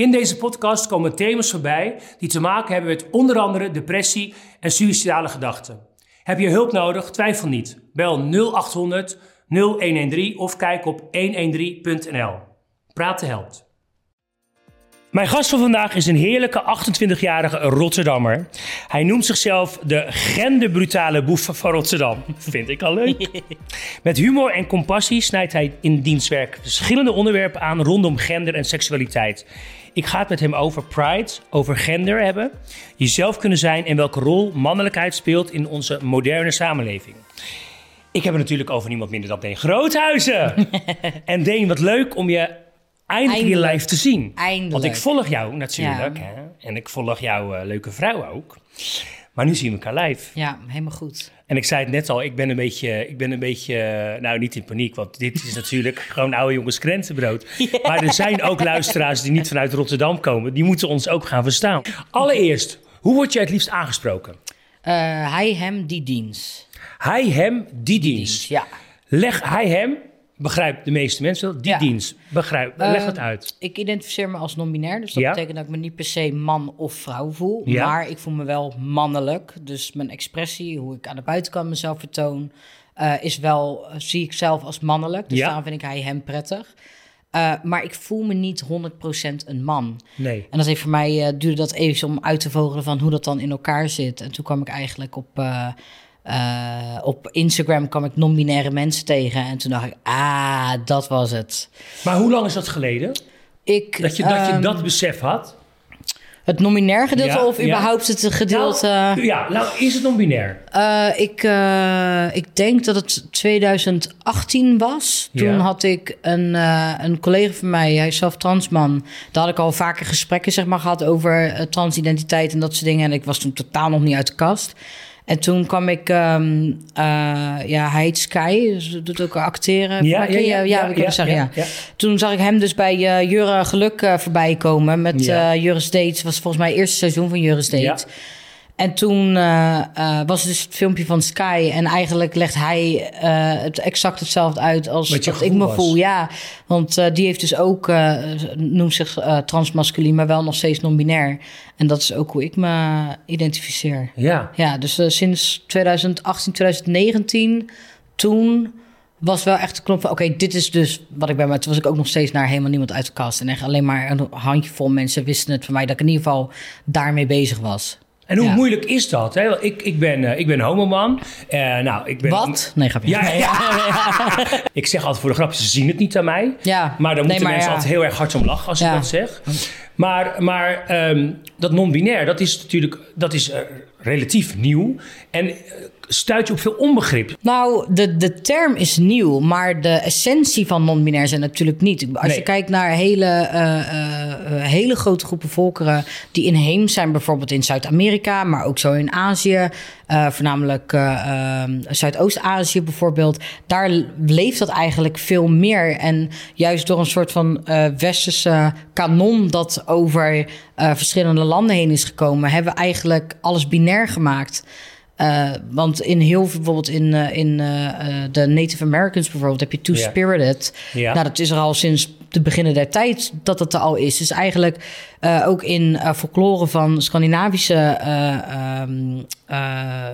In deze podcast komen thema's voorbij die te maken hebben met onder andere depressie en suïcidale gedachten. Heb je hulp nodig? Twijfel niet. Bel 0800 0113 of kijk op 113.nl. Praten helpt. Mijn gast van vandaag is een heerlijke 28-jarige Rotterdammer. Hij noemt zichzelf de genderbrutale boef van Rotterdam. Vind ik al leuk. Met humor en compassie snijdt hij in dienstwerk verschillende onderwerpen aan rondom gender en seksualiteit. Ik ga het met hem over pride, over gender hebben, jezelf kunnen zijn en welke rol mannelijkheid speelt in onze moderne samenleving. Ik heb het natuurlijk over niemand minder dan Deen Groothuizen. en Deen, wat leuk om je eindelijk in live te zien. Eindelijk. Want ik volg jou natuurlijk. Hè? En ik volg jouw eh, leuke vrouw ook. Maar nu zien we elkaar live. Ja, helemaal goed. En ik zei het net al, ik ben een beetje, ik ben een beetje eh, nou niet in paniek, want dit is natuurlijk gewoon oude jongens krentenbrood. Maar er zijn ook luisteraars die niet vanuit Rotterdam komen, die moeten ons ook gaan verstaan. Allereerst, hoe word jij het liefst aangesproken? Eh, hij, hem, die dienst. Hij, hem, die dienst. Ja. Leg hij, hem, begrijpt de meeste mensen wel, die Ja. dienst. Begrijp, leg Eh, het uit. Ik identificeer me als non-binair, dus dat Ja. betekent dat ik me niet per se man of vrouw voel. Ja. Maar ik voel me wel mannelijk. Dus mijn expressie, hoe ik aan de buitenkant mezelf vertoon, eh, is wel, eh, zie ik zelf als mannelijk. Dus Ja. daarom vind ik hij hem prettig. Eh, maar ik voel me niet 100% een man. Nee. En dat heeft voor mij, duurde dat even om uit te vogelen van hoe dat dan in elkaar zit. En toen kwam ik eigenlijk op, eh, op Instagram kwam ik non-binaire mensen tegen. En toen dacht ik, ah, dat was het. Maar hoe lang is dat geleden? Ik, Dat je dat, je ehm, dat besef had? Het nominair gedeelte Ja, of ja. überhaupt het gedeelte? Nou, ja, nou is het non-binair. Eh, ik, eh, ik denk dat het 2018 was. Toen Ja. had ik een, een collega van mij, hij is zelf transman. Daar had ik al vaker gesprekken zeg maar, gehad over transidentiteit en dat soort dingen. En ik was toen totaal nog niet uit de kast. En toen kwam ik, ehm, eh, ja, hij heet Sky, dus doet ook acteren. Ja, je- ja, ik het zeggen, ja. ja. Toen zag ik hem dus bij eh Jurre Geluk eh, voorbij komen met Ja. Jurre Dates. was volgens mij het eerste seizoen van Jurre Dates. Ja. En toen eh, eh, was het dus het filmpje van Sky. En eigenlijk legt hij eh, het exact hetzelfde uit als Wat ik me was. voel. Ja, want die heeft dus ook, noemt zich transmasculien, maar wel nog steeds non-binair. En dat is ook hoe ik me identificeer. Ja. Ja, dus sinds 2018, 2019, toen was wel echt de knop van... oké, dit is dus wat ik ben. Maar toen was ik ook nog steeds naar helemaal niemand uit de kast. En echt alleen maar een handjevol mensen wisten het van mij... dat ik in ieder geval daarmee bezig was. En hoe Ja. moeilijk is dat? Hè? Ik, ik, ben, ik ben homoman. Eh nou, ik ben, Wat? Nee, grapje. Ja, ja. ik zeg altijd voor de grap, ze zien het niet aan mij. Ja. Maar dan Nee, moeten maar mensen altijd heel erg hard om lachen als ik dat zeg. Maar, maar ehm, dat non-binair, dat is natuurlijk dat is, eh, relatief nieuw. En stuit je op veel onbegrip. Nou, de, de term is nieuw, maar de essentie van non-binair zijn natuurlijk niet. Als Nee. je kijkt naar hele, eh, eh, eh, hele grote groepen volkeren die inheems zijn, bijvoorbeeld in Zuid-Amerika, maar ook zo in Azië, eh, voornamelijk eh, eh, Zuidoost-Azië bijvoorbeeld, daar leeft dat eigenlijk veel meer. En juist door een soort van westerse kanon dat over verschillende landen heen is gekomen, hebben we eigenlijk alles binair gemaakt. Eh, want in heel veel, bijvoorbeeld in, eh, in eh, de Native Americans bijvoorbeeld, heb je Two-Spirited. Ja. Nou, dat is er al sinds de beginnen der tijd dat het er al is. Dus eigenlijk ook in folklore van Scandinavische eh, ehm, eh,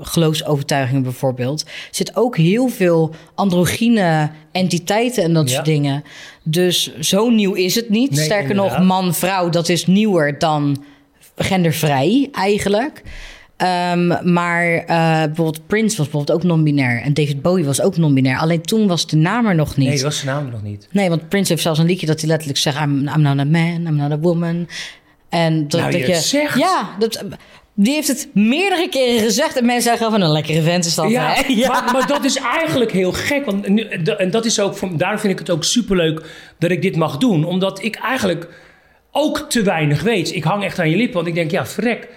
geloofsovertuigingen bijvoorbeeld, zit ook heel veel androgyne entiteiten en dat Ja. soort dingen. Dus zo nieuw is het niet. Nee, Sterker inderdaad. nog, man, vrouw, dat is nieuwer dan gendervrij eigenlijk. Ehm, maar eh, bijvoorbeeld Prince was bijvoorbeeld ook non-binair. En David Bowie was ook non-binair. Alleen toen was de naam er nog niet. Nee, was zijn naam nog niet. Nee, want Prince heeft zelfs een liedje dat hij letterlijk zegt... I'm, I'm not a man, I'm not a woman. En dat, Nou, dat je zegt. Ja, dat, die heeft het meerdere keren gezegd. En mensen zeggen van een lekkere vent is dat. Ja, hè? Maar, maar dat is eigenlijk heel gek. Want nu, en dat is ook, daarom vind ik het ook superleuk dat ik dit mag doen. Omdat ik eigenlijk ook te weinig weet. Ik hang echt aan je lippen, want ik denk, ja, vrek.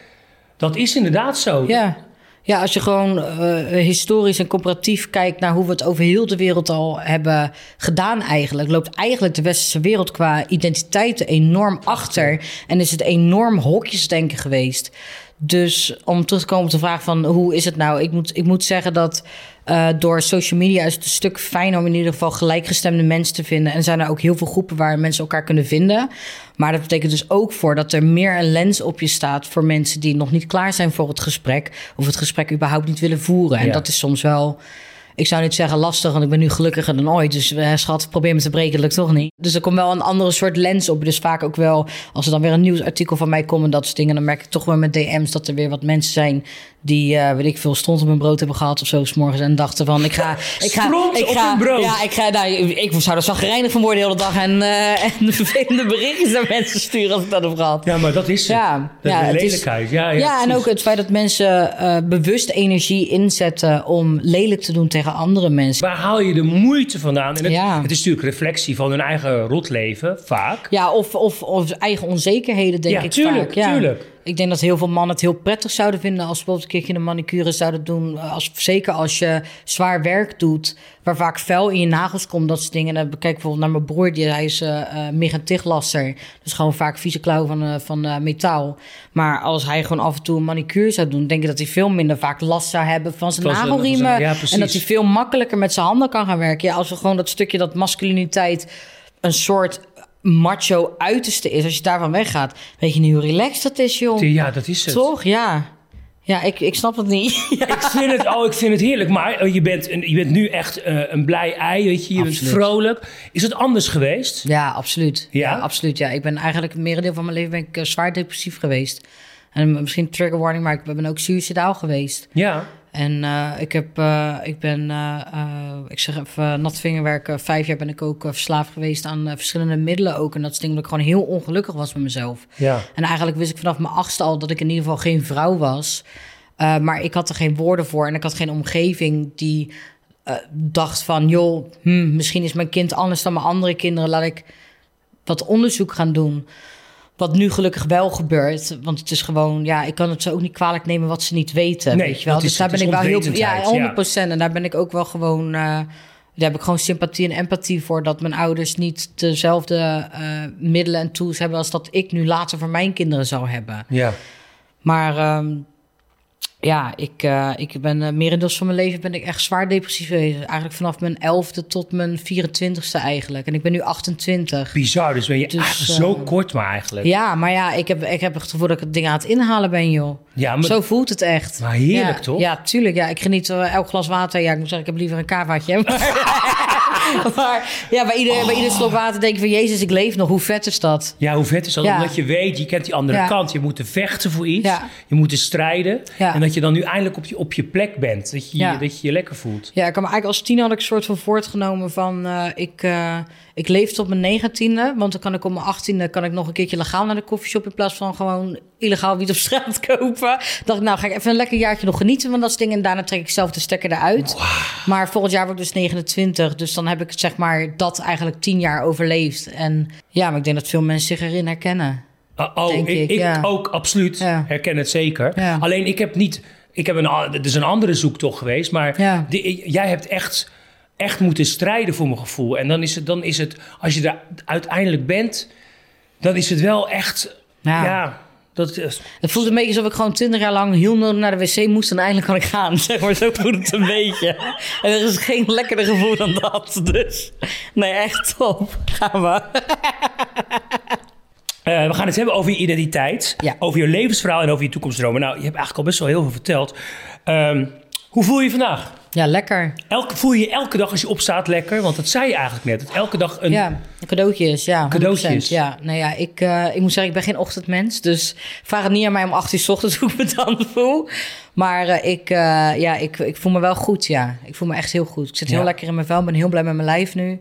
Dat is inderdaad zo. Ja. Ja, als je gewoon eh, historisch en comparatief kijkt naar hoe we het over heel de wereld al hebben gedaan eigenlijk, loopt eigenlijk de westerse wereld qua identiteiten enorm achter. En is het enorm hokjesdenken geweest. Dus om terug te komen op de vraag van hoe is het nou? Ik moet, ik moet zeggen dat Uh, door social media is het een stuk fijner om in ieder geval gelijkgestemde mensen te vinden. En zijn er ook heel veel groepen waar mensen elkaar kunnen vinden. Maar dat betekent dus ook voor dat er meer een lens op je staat voor mensen die nog niet klaar zijn voor het gesprek. Of het gesprek überhaupt niet willen voeren. En dat is soms wel ik zou niet zeggen lastig, want ik ben nu gelukkiger dan ooit. Dus uh, schat, probeer me te breken, lukt toch niet. Dus er komt wel een andere soort lens op. Dus vaak ook wel, als er dan weer een nieuwsartikel van mij komt en dat soort dingen, dan merk ik toch wel met DM's dat er weer wat mensen zijn die, uh, weet ik veel, stond op hun brood hebben gehad of zo, s morgens en dachten van, ik ga, ik ga, ik ga, brood. ja, ik ga, nou, ik zou er zagrijnig van worden de hele dag en, uh, en vervelende berichtjes naar mensen sturen als ik dat heb gehad. Ja, maar dat is het. Ja, dat ja, is lelijkheid. ja, ja, ja en ook het feit dat mensen uh, bewust energie inzetten om lelijk te doen tegen andere mensen. Waar haal je de moeite vandaan? En het, ja. het is natuurlijk reflectie van hun eigen rotleven, vaak. Ja, of, of, of eigen onzekerheden, denk ik tuurlijk, vaak. Ja, tuurlijk. Ik denk dat heel veel mannen het heel prettig zouden vinden als ze bijvoorbeeld een keertje een manicure zouden doen. Eh, als, zeker als je zwaar werk doet, waar vaak vuil in je nagels komt, dat soort dingen. En dan kijk bijvoorbeeld naar mijn broer, die, hij is uh, uh, megantichtlasser. Dus gewoon vaak vieze klauw van, uh, van uh, metaal. Maar als hij gewoon af en toe een manicure zou doen, denk ik dat hij veel minder vaak last zou hebben van zijn nagelriemen. Ja, en dat hij veel makkelijker met zijn handen kan gaan werken. Ja, als we gewoon dat stukje, dat masculiniteit, een soort macho uiterste is, als je daarvan weggaat, weet je nu hoe relaxed dat is, joh. Ja, dat is het. Toch? Ja. Ja, ik, ik snap het niet. Ik, vind het, oh, ik vind het heerlijk, maar oh, je bent, je bent nu echt uh, een blij ei, weet je. Je bent vrolijk. Is het anders geweest? Ja, absoluut. Ja? ja? absoluut, ja. Ik ben eigenlijk het merendeel van mijn leven ben ik, uh, zwaar depressief geweest. En misschien trigger warning, maar ik ben ook suicidaal geweest. Ja. En uh, ik, heb, uh, ik ben, uh, ik zeg even, nat vingerwerk. vijf jaar ben ik ook verslaafd geweest aan verschillende middelen ook. En dat is denk dat ik gewoon heel ongelukkig was met mezelf. Ja. En eigenlijk wist ik vanaf mijn achtste al dat ik in ieder geval geen vrouw was. maar ik had er geen woorden voor. En ik had geen omgeving die dacht van... joh, hm, misschien is mijn kind anders dan mijn andere kinderen. Laat ik wat onderzoek gaan doen. Wat nu gelukkig wel gebeurt. Want het is gewoon, ja, ik kan het ze ook niet kwalijk nemen wat ze niet weten. Nee, weet je wel. Dus daar ben ik wel heel. Ja, 100 ja. En daar ben ik ook wel gewoon. Uh, daar heb ik gewoon sympathie en empathie voor. Dat mijn ouders niet dezelfde uh, middelen en tools hebben. als dat ik nu later voor mijn kinderen zou hebben. Ja. Maar. Um, ja, ik, uh, ik ben uh, merendeels van mijn leven ben ik echt zwaar depressief geweest. Eigenlijk vanaf mijn elfde tot mijn 24ste eigenlijk. En ik ben nu 28. Bizar, dus ben je dus, zo uh, kort maar eigenlijk. Ja, maar ja, ik heb, ik heb het gevoel dat ik het ding aan het inhalen ben, joh. Ja, maar, zo voelt het echt. Maar heerlijk, ja, toch? Ja, tuurlijk. Ja, ik geniet elk glas water. Ja, ik moet zeggen, ik heb liever een kavaatje. maar ja, bij ieder, oh. bij ieder slok water denk ik van... Jezus, ik leef nog. Hoe vet is dat? Ja, hoe vet is dat? Ja. Omdat je weet, je kent die andere ja. kant. Je moet er vechten voor iets. Je moet er strijden. En dat je dan nu eindelijk op je, op je plek bent. Dat je, dat je je lekker voelt. Ja, ik kan me eigenlijk als tien had ik een soort van voortgenomen van... Uh, ik, uh, ik leef tot mijn negentiende. Want dan kan ik op mijn achttiende kan ik nog een keertje legaal naar de koffieshop... in plaats van gewoon illegaal wiet op straat kopen. dacht ik, nou ga ik even een lekker jaartje nog genieten van dat ding. En daarna trek ik zelf de stekker eruit. Wow. Maar volgend jaar word ik dus 29. Dus dan heb ik zeg maar dat eigenlijk tien jaar overleefd. En ja, maar ik denk dat veel mensen zich erin herkennen. Uh, oh, ik, ja. ook absoluut ja. herken het zeker. Ja. Alleen ik heb niet... Ik heb een, het is een andere zoektocht geweest, maar die, jij hebt echt, echt moeten strijden voor mijn gevoel. En dan is het, dan is het als je er uiteindelijk bent, dan is het wel echt, ja, dat is... Het voelt een beetje alsof ik gewoon twintig jaar lang heel nodig naar de wc moest en eindelijk kan ik gaan. Zeg maar, zo voelt het een beetje. En er is geen lekkerder gevoel dan dat. Dus nee, echt top. Gaan we. Uh, we gaan het hebben over je identiteit, ja. over je levensverhaal en over je toekomstdromen. Nou, je hebt eigenlijk al best wel heel veel verteld. Um, hoe voel je je vandaag? Ja, lekker. Elke, voel je je elke dag als je opstaat lekker? Want dat zei je eigenlijk net. Dat elke dag een... Ja, cadeautjes. Ja, cadeautjes. Ja, nou ja, ik, uh, ik moet zeggen, ik ben geen ochtendmens. Dus vraag het niet aan mij om 8 uur s ochtends hoe ik me dan voel. Maar uh, ik, uh, ja, ik, ik voel me wel goed, ja. Ik voel me echt heel goed. Ik zit heel ja. lekker in mijn vel. ben heel blij met mijn lijf nu.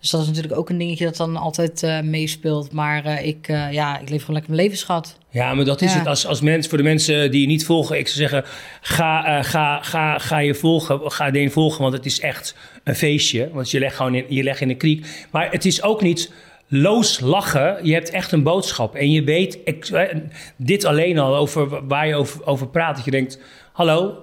Dus dat is natuurlijk ook een dingetje dat dan altijd uh, meespeelt. Maar uh, ik, uh, ja, ik leef gewoon lekker mijn levensschat. Ja, maar dat is ja. het. Als, als mens, voor de mensen die je niet volgen, ik zou zeggen: ga, ga, ga, ga je volgen. Ga Deen volgen, want het is echt een feestje. Want je legt gewoon in, je legt in de kriek. Maar het is ook niet loos lachen. Je hebt echt een boodschap. En je weet, ik, dit alleen al over waar je over, over praat. Dat je denkt: hallo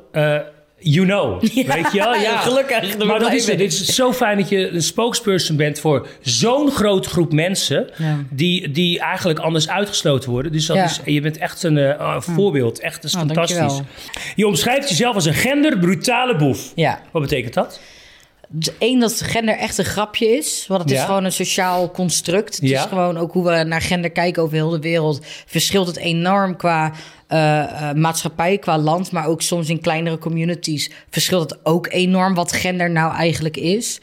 You know, weet je wel? Ja, gelukkig. Maar dat is het. Het is zo fijn dat je een spokesperson bent voor zo'n grote groep mensen... Ja. Die, die eigenlijk anders uitgesloten worden. Dus dat Ja. is, je bent echt een eh, voorbeeld. Echt, dat is Nou, fantastisch. dankjewel. Je omschrijft jezelf als een genderbrutale boef. Ja. Wat betekent dat? Eén, dat gender echt een grapje is. Want het is Ja. gewoon een sociaal construct. Het Ja. is gewoon ook hoe we naar gender kijken over heel de wereld. Verschilt het enorm qua eh, eh, maatschappij, qua land. Maar ook soms in kleinere communities verschilt het ook enorm wat gender nou eigenlijk is.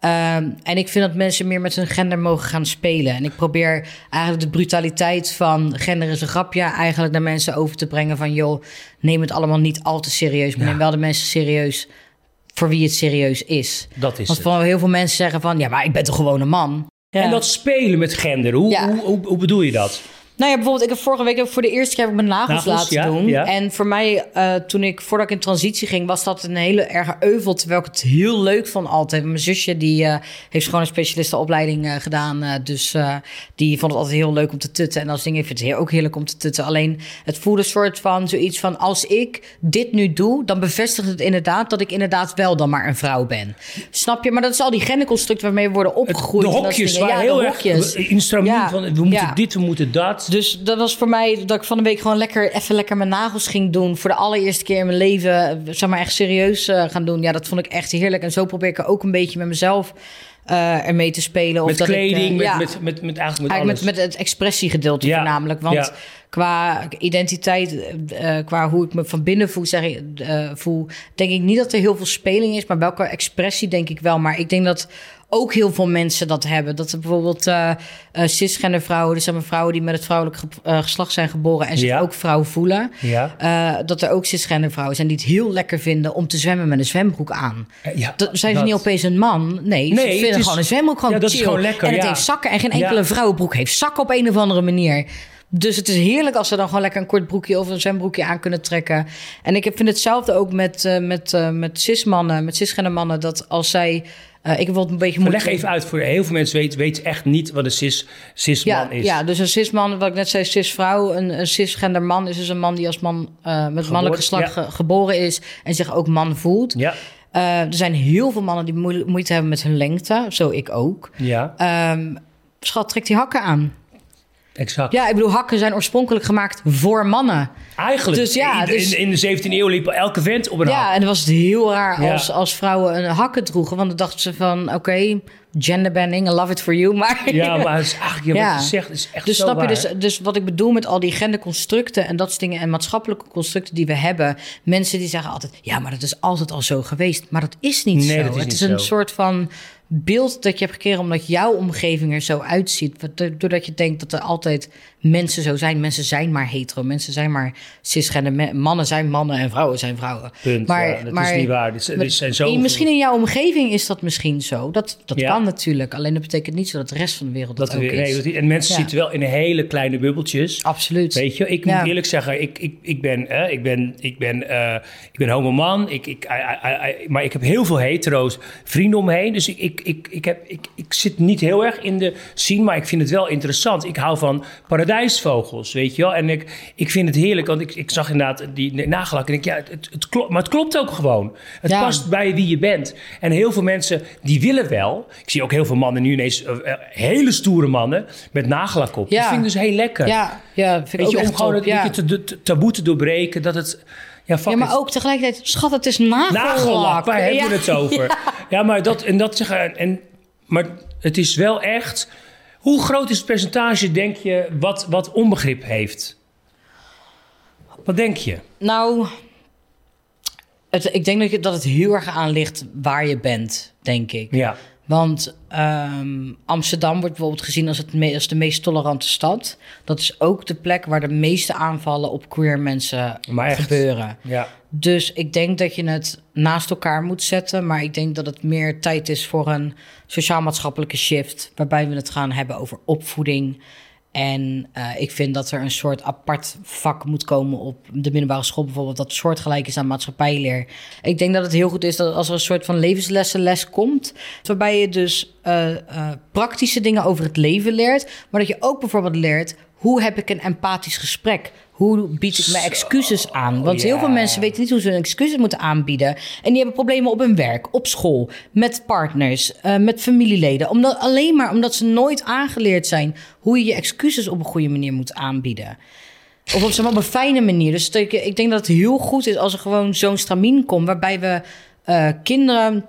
Ehm, en ik vind dat mensen meer met hun gender mogen gaan spelen. En ik probeer eigenlijk de brutaliteit van gender is een grapje... eigenlijk naar mensen over te brengen van... joh, neem het allemaal niet al te serieus. Maar Ja. neem wel de mensen serieus voor wie het serieus is. Dat is Want het. van heel veel mensen zeggen van... ja, maar ik ben toch gewoon een man? Ja. En dat spelen met gender, hoe, Ja. hoe, hoe, hoe bedoel je dat? Nou ja, bijvoorbeeld, ik heb vorige week voor de eerste keer heb ik mijn nagels, Nagels, laten ja, doen. ja. En voor mij, eh, toen ik, voordat ik in transitie ging, was dat een hele erge euvel. Terwijl ik het heel leuk vond altijd. Mijn zusje, die eh, heeft gewoon een specialistenopleiding eh, gedaan. dus die vond het altijd heel leuk om te tutten. En als ding heeft het ook heerlijk om te tutten. Alleen, het voelde een soort van zoiets van, als ik dit nu doe, dan bevestigt het inderdaad dat ik inderdaad wel dan maar een vrouw ben. Snap je? Maar dat is al die genderconstructen waarmee we worden opgegroeid. de hokjes, waar ja, heel erg hokjes. instrument Ja, van... we moeten dit, we moeten dat. Dus dat was voor mij dat ik van de week gewoon lekker even lekker mijn nagels ging doen. Voor de allereerste keer in mijn leven, zeg maar echt serieus eh, gaan doen. Ja, dat vond ik echt heerlijk. En zo probeer ik er ook een beetje met mezelf eh ermee te spelen. Of met dat ik, eh, kleding, met, ja, met, met, met eigenlijk met eigenlijk met, met het expressiegedeelte Ja, voornamelijk. Want ja. qua identiteit, qua hoe ik me van binnen voel, zeg ik, voel, denk ik niet dat er heel veel speling is. Maar welke expressie denk ik wel. Maar ik denk dat ook heel veel mensen dat hebben. Dat er bijvoorbeeld eh, cisgender vrouwen, dus zijn vrouwen die met het vrouwelijk ge- eh, geslacht zijn geboren en zich Ja. ook vrouw voelen. Ja. dat er ook cisgender vrouwen zijn die het heel lekker vinden om te zwemmen met een zwembroek aan. Ja, Dat, zijn ze niet opeens een man? Nee, Nee, ze vinden is- gewoon een zwembroek gewoon Ja, dat is chill. gewoon lekker, En het heeft zakken en geen enkele vrouwenbroek heeft zakken op een of andere manier. Dus het is heerlijk als ze dan gewoon lekker een kort broekje of een zwembroekje aan kunnen trekken. En ik heb- vind hetzelfde ook met, met, met cismannen, met cisgender mannen. Dat als zij... eh, ik heb bijvoorbeeld een beetje moeite... leg even uit, voor heel veel mensen weten, weten echt niet wat een cis, cisman Ja, is. ja, dus een cisman, wat ik net zei, cisvrouw. Een, een cisgender man is dus een man die als man eh, met mannelijk geslacht ja. ge- geboren is en zich ook man voelt. Ja, Eh, er zijn heel veel mannen die moe- moeite hebben met hun lengte, zo ik ook. ja, Ehm, schat, trek die hakken aan. Exact. Ja, ik bedoel, hakken zijn oorspronkelijk gemaakt voor mannen. Eigenlijk, Dus ja, in, dus- in, in de 17e eeuw liep elke vent op een Ja, hak. en dan was het heel raar Ja. als, als vrouwen een hakken droegen. Want dan dachten ze van, oké, genderbanning, I love it for you. Maar Ja, maar het is eigenlijk, ja, Ja. wat je zegt is echt Dus zo snap je, dus, dus wat ik bedoel met al die genderconstructen en dat soort dingen en maatschappelijke constructen die we hebben. Mensen die zeggen altijd, ja, maar dat is altijd al zo geweest. Maar dat is niet Nee, zo. dat is het niet is een soort van beeld dat je hebt gekregen omdat jouw omgeving er zo uitziet. Doordat je denkt dat er altijd mensen zo zijn. Mensen zijn maar hetero, mensen zijn maar cisgender. Mannen zijn mannen en vrouwen zijn vrouwen. Punt, Maar, ja, dat maar, is niet waar. Dit, dit zijn zo in- misschien in jouw omgeving is dat misschien zo. Dat, dat Ja. kan natuurlijk. Alleen dat betekent niet zo dat de rest van de wereld dat, dat ook weer, is. nee, en mensen Ja. zitten wel in hele kleine bubbeltjes. Absoluut. Weet je, ik moet eerlijk zeggen, ik, ik, ik ben, eh, ik ben, ik ben, eh, ik ben homoman, ik, ik, I- I- I- maar ik heb heel veel hetero's vrienden om me heen. Dus ik, ik, ik, ik, heb, ik, ik zit niet heel erg in de scene, maar ik vind het wel interessant. Ik hou van paradijsvogels, weet je wel. En ik, ik vind het heerlijk, want ik, ik zag inderdaad die nagellak en ik, ja, het, het, het klopt, maar het klopt ook gewoon. Het Ja. past bij wie je bent. En heel veel mensen, die willen wel. Ik zie ook heel veel mannen nu ineens, eh, eh, hele stoere mannen, met nagellak op. Ja. Dat vind ik dus heel lekker. Ja, ja vind ik Weet je, om gewoon het ja. taboe te doorbreken. Dat het. Ja, fuck Ja, maar ook tegelijkertijd, schat, het is nagellak. Nagellak, waar hebben we het over? Ja, maar dat en dat zeggen. En, maar het is wel echt. Hoe groot is het percentage, denk je, wat, wat onbegrip heeft? Wat denk je? Nou, het, ik denk dat, je, dat het heel erg aan ligt waar je bent, denk ik. Ja, Want ehm, Amsterdam wordt bijvoorbeeld gezien als, het me- als de meest tolerante stad. Dat is ook de plek waar de meeste aanvallen op queer mensen gebeuren. ja. Dus ik denk dat je het naast elkaar moet zetten. Maar ik denk dat het meer tijd is voor een sociaal-maatschappelijke shift. Waarbij we het gaan hebben over opvoeding. En eh, ik vind dat er een soort apart vak moet komen op de middelbare school bijvoorbeeld. Dat soortgelijk is aan maatschappijleer. Ik denk dat het heel goed is dat als er een soort van levenslessenles komt. Waarbij je dus eh, eh, praktische dingen over het leven leert. Maar dat je ook bijvoorbeeld leert hoe heb ik een empathisch gesprek? Hoe bied ik mijn excuses aan? Want heel veel mensen weten niet hoe ze hun excuses moeten aanbieden. En die hebben problemen op hun werk, op school, met partners, eh, met familieleden. Omdat, alleen maar omdat ze nooit aangeleerd zijn hoe je je excuses op een goede manier moet aanbieden. Of op, zeg maar, op een fijne manier. Dus ik, ik denk dat het heel goed is als er gewoon zo'n stramien komt... waarbij we eh, kinderen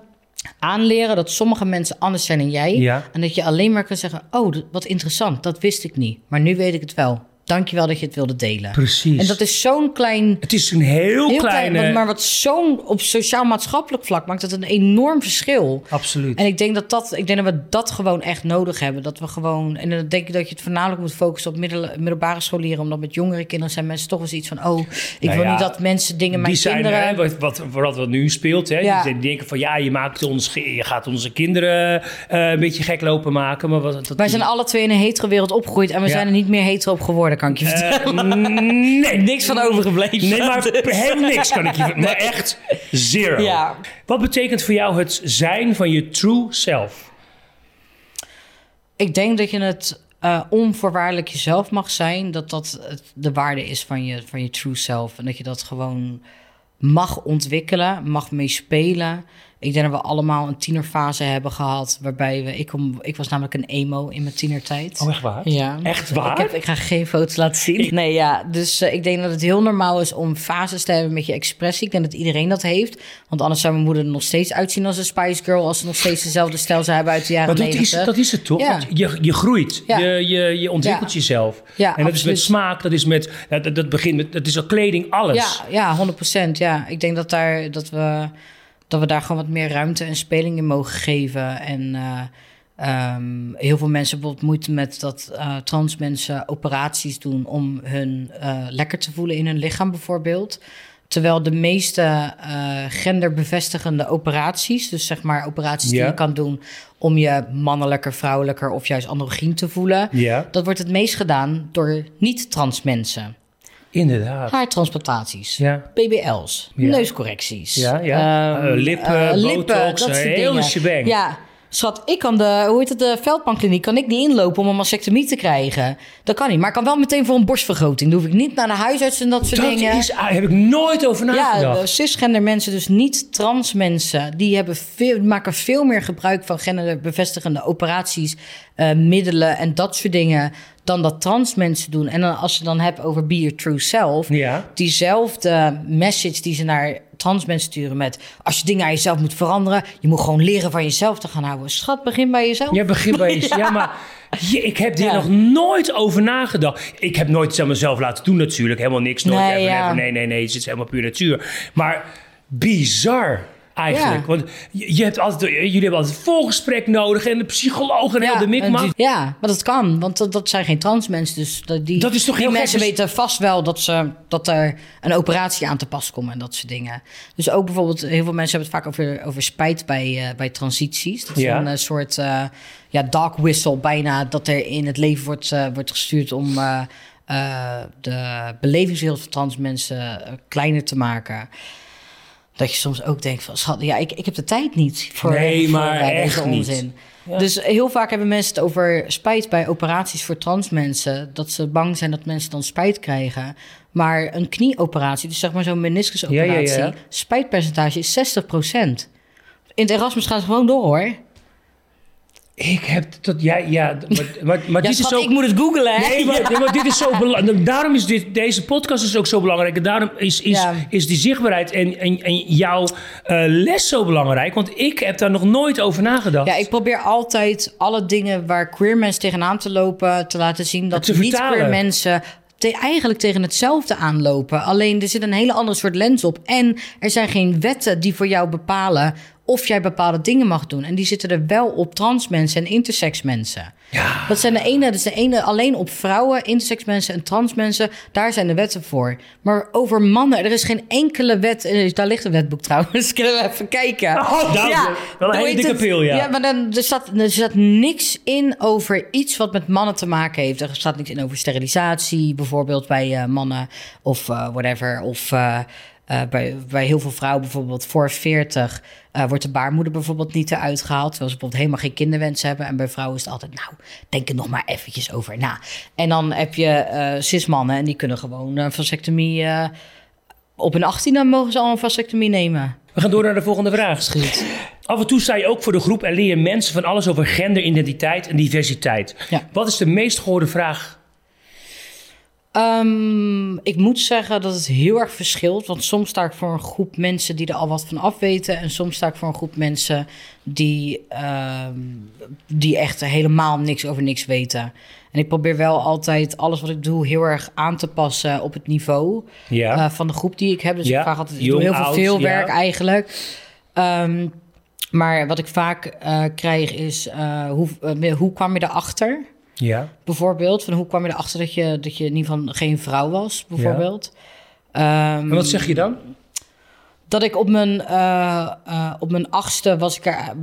aanleren dat sommige mensen anders zijn dan jij. Ja. En dat je alleen maar kan zeggen... oh, wat interessant, dat wist ik niet. Maar nu weet ik het wel. Dankjewel dat je het wilde delen. Precies. En dat is zo'n klein... Het is een heel, Heel kleine... klein, maar wat zo'n op sociaal-maatschappelijk vlak maakt dat een enorm verschil. Absoluut. En ik denk dat, dat, ik denk dat we dat gewoon echt nodig hebben. Dat we gewoon. En dan denk ik dat je het voornamelijk moet focussen op middel, middelbare scholieren. Omdat met jongere kinderen zijn mensen toch wel iets van. Oh, ik Nou wil ja, niet dat mensen dingen. Mijn die zijn, kinderen. hè, wat, wat, wat, wat nu speelt, hè, Ja. die denken van ja, je, maakt ons, je gaat onze kinderen eh, een beetje gek lopen maken. Maar wat, dat, Wij zijn alle twee in een hetero wereld opgegroeid. En we Ja. zijn er niet meer hetero op geworden, kan ik je vertellen. Eh, nee, Niks van overgebleven. Nee, maar helemaal niks kan ik je Maar echt zero. Ja. Wat betekent voor jou het zijn van je true self? Ik denk dat je het eh, onvoorwaardelijk jezelf mag zijn. Dat dat de waarde is van je, van je true self. En dat je dat gewoon mag ontwikkelen, mag meespelen. Ik denk dat we allemaal een tienerfase hebben gehad. Waarbij we. Ik, kom, ik was namelijk een emo in mijn tienertijd. Oh, echt waar? Ja. Echt waar? Ik, heb, ik ga geen foto's laten zien. Nee, ja. Dus eh, ik denk dat het heel normaal is om fases te hebben met je expressie. Ik denk dat iedereen dat heeft. Want anders zou mijn moeder er nog steeds uitzien als een Spice Girl... als ze nog steeds dezelfde stijl zou hebben uit de jaren Maar dat is, 90. dat is het toch? Ja. Je, je groeit, Ja. je, je, je ontwikkelt Ja. jezelf. Ja, en dat is met smaak, dat is met, dat, dat begint met, dat is al kleding, alles. Ja, ja, 100% Ja, ik denk dat, daar, dat, we, dat we daar gewoon wat meer ruimte en speling in mogen geven. En eh, ehm, heel veel mensen hebben moeite met dat eh, trans mensen operaties doen om hun eh, lekker te voelen in hun lichaam, bijvoorbeeld. Terwijl de meeste genderbevestigende operaties, dus zeg maar operaties die je kan doen om je mannelijker, vrouwelijker of juist androgyn te voelen, dat wordt het meest gedaan door niet-trans mensen. Inderdaad. Haartransplantaties. Ja. BBL's, Ja. neuscorrecties. Ja, ja. ehm, Eh, lippen, eh, botox, dat hele shebang. Ja, schat, ik kan de, hoe heet het, de Veldpankliniek, kan ik niet inlopen om een mastectomie te krijgen. Dat kan niet, maar ik kan wel meteen voor een borstvergroting. Dan hoef ik niet naar de huisarts en dat soort Dat dingen. is, ah, heb ik nooit over Ja, nagedacht. de cisgender mensen, dus niet trans mensen, die hebben veel, maken veel meer gebruik van genderbevestigende operaties, eh, middelen en dat soort dingen, dan dat trans mensen doen. En dan, als je dan hebt over be your true self, Ja. diezelfde message die ze naar trans mensen sturen met, als je dingen aan jezelf moet veranderen, je moet gewoon leren van jezelf te gaan houden. Schat, begin bij jezelf. Ja, begin bij je. Ja, maar je- ik heb hier Ja. nog nooit over nagedacht. Ik heb nooit iets aan mezelf laten doen natuurlijk. Helemaal niks. Nooit Nee, even, ja. even, nee, nee, nee. Het is helemaal puur natuur. Maar bizar eigenlijk. Ja. Want je, je hebt altijd, jullie hebben altijd een volgesprek nodig. En de psycholoog en heel de mikmak. ja, maar dat kan, want dat, dat zijn geen trans mensen. Dus dat, die, Dat is toch die gek, mensen dus- weten vast wel dat, ze, dat er een operatie aan te pas komt en dat soort dingen. Dus ook bijvoorbeeld, heel veel mensen hebben het vaak over, over spijt bij, eh, bij transities. Dat is Ja. een eh, soort eh, ja, dog whistle bijna, dat er in het leven wordt, eh, wordt gestuurd om eh, eh, de belevingswereld van trans mensen eh, kleiner te maken. Dat je soms ook denkt van, schat, ja, ik, ik heb de tijd niet voor, Nee, voor, maar echt deze niet. onzin. Dus heel vaak hebben mensen het over spijt bij operaties voor trans mensen. Dat ze bang zijn dat mensen dan spijt krijgen. Maar een knieoperatie, dus zeg maar zo'n meniscusoperatie, Ja, ja, ja. spijtpercentage is 60%. In het Erasmus gaan ze gewoon door hoor. Ik heb dat... Ja, ja maar, maar, maar Ja, dit schat, is ook... ik moet het googlen hè. Nee, maar, dit is zo belangrijk. Daarom is dit, deze podcast is ook zo belangrijk. En daarom is, is, is die zichtbaarheid en, en, en jouw eh, les zo belangrijk. Want ik heb daar nog nooit over nagedacht. Ja, ik probeer altijd alle dingen waar queer mensen tegenaan te lopen... te laten zien dat Te niet vertalen. queer mensen... te- eigenlijk tegen hetzelfde aanlopen. Alleen er zit een hele andere soort lens op. En er zijn geen wetten die voor jou bepalen... of jij bepaalde dingen mag doen. En die zitten er wel op trans mensen en intersex mensen. Ja. Dat zijn de ene, dat is de ene alleen op vrouwen, intersex mensen en trans mensen. Daar zijn de wetten voor. Maar over mannen, er is geen enkele wet. eh, Daar ligt een wetboek trouwens. Kunnen we even kijken. Oh, dat is wel een hele dikke pil, ja. Ja, maar dan, er, staat, er staat niks in over iets wat met mannen te maken heeft. Er staat niks in over sterilisatie, bijvoorbeeld bij eh, mannen of eh, whatever. Of eh, bij, bij heel veel vrouwen bijvoorbeeld voor 40 eh, wordt de baarmoeder bijvoorbeeld niet eruit gehaald. Terwijl ze bijvoorbeeld helemaal geen kinderwens hebben. En bij vrouwen is het altijd, nou, denk er nog maar eventjes over na. En dan heb je uh, cismannen en die kunnen gewoon een vasectomie... op een 18e mogen ze al een vasectomie nemen. We gaan door naar de volgende vraag. Schiet. Af en toe sta je ook voor de groep en leer je mensen van alles over gender, identiteit en diversiteit. Ja. Wat is de meest gehoorde vraag Um, ik moet zeggen dat het heel erg verschilt. Want soms sta ik voor een groep mensen die er al wat van af weten. En soms sta ik voor een groep mensen die, um, die echt helemaal niks over niks weten. En ik probeer wel altijd alles wat ik doe heel erg aan te passen op het niveau ja. uh, van de groep die ik heb. Dus ja. ik vraag altijd, ik doe heel veel veel werk eigenlijk. Um, maar wat ik vaak uh, krijg is, uh, hoe, hoe kwam je erachter? Ja. Bijvoorbeeld, van hoe kwam je erachter dat je, dat je in ieder geval geen vrouw was, bijvoorbeeld. Ja. Um, en wat zeg je dan? Dat ik op mijn, uh, uh, op mijn achtste was ik er,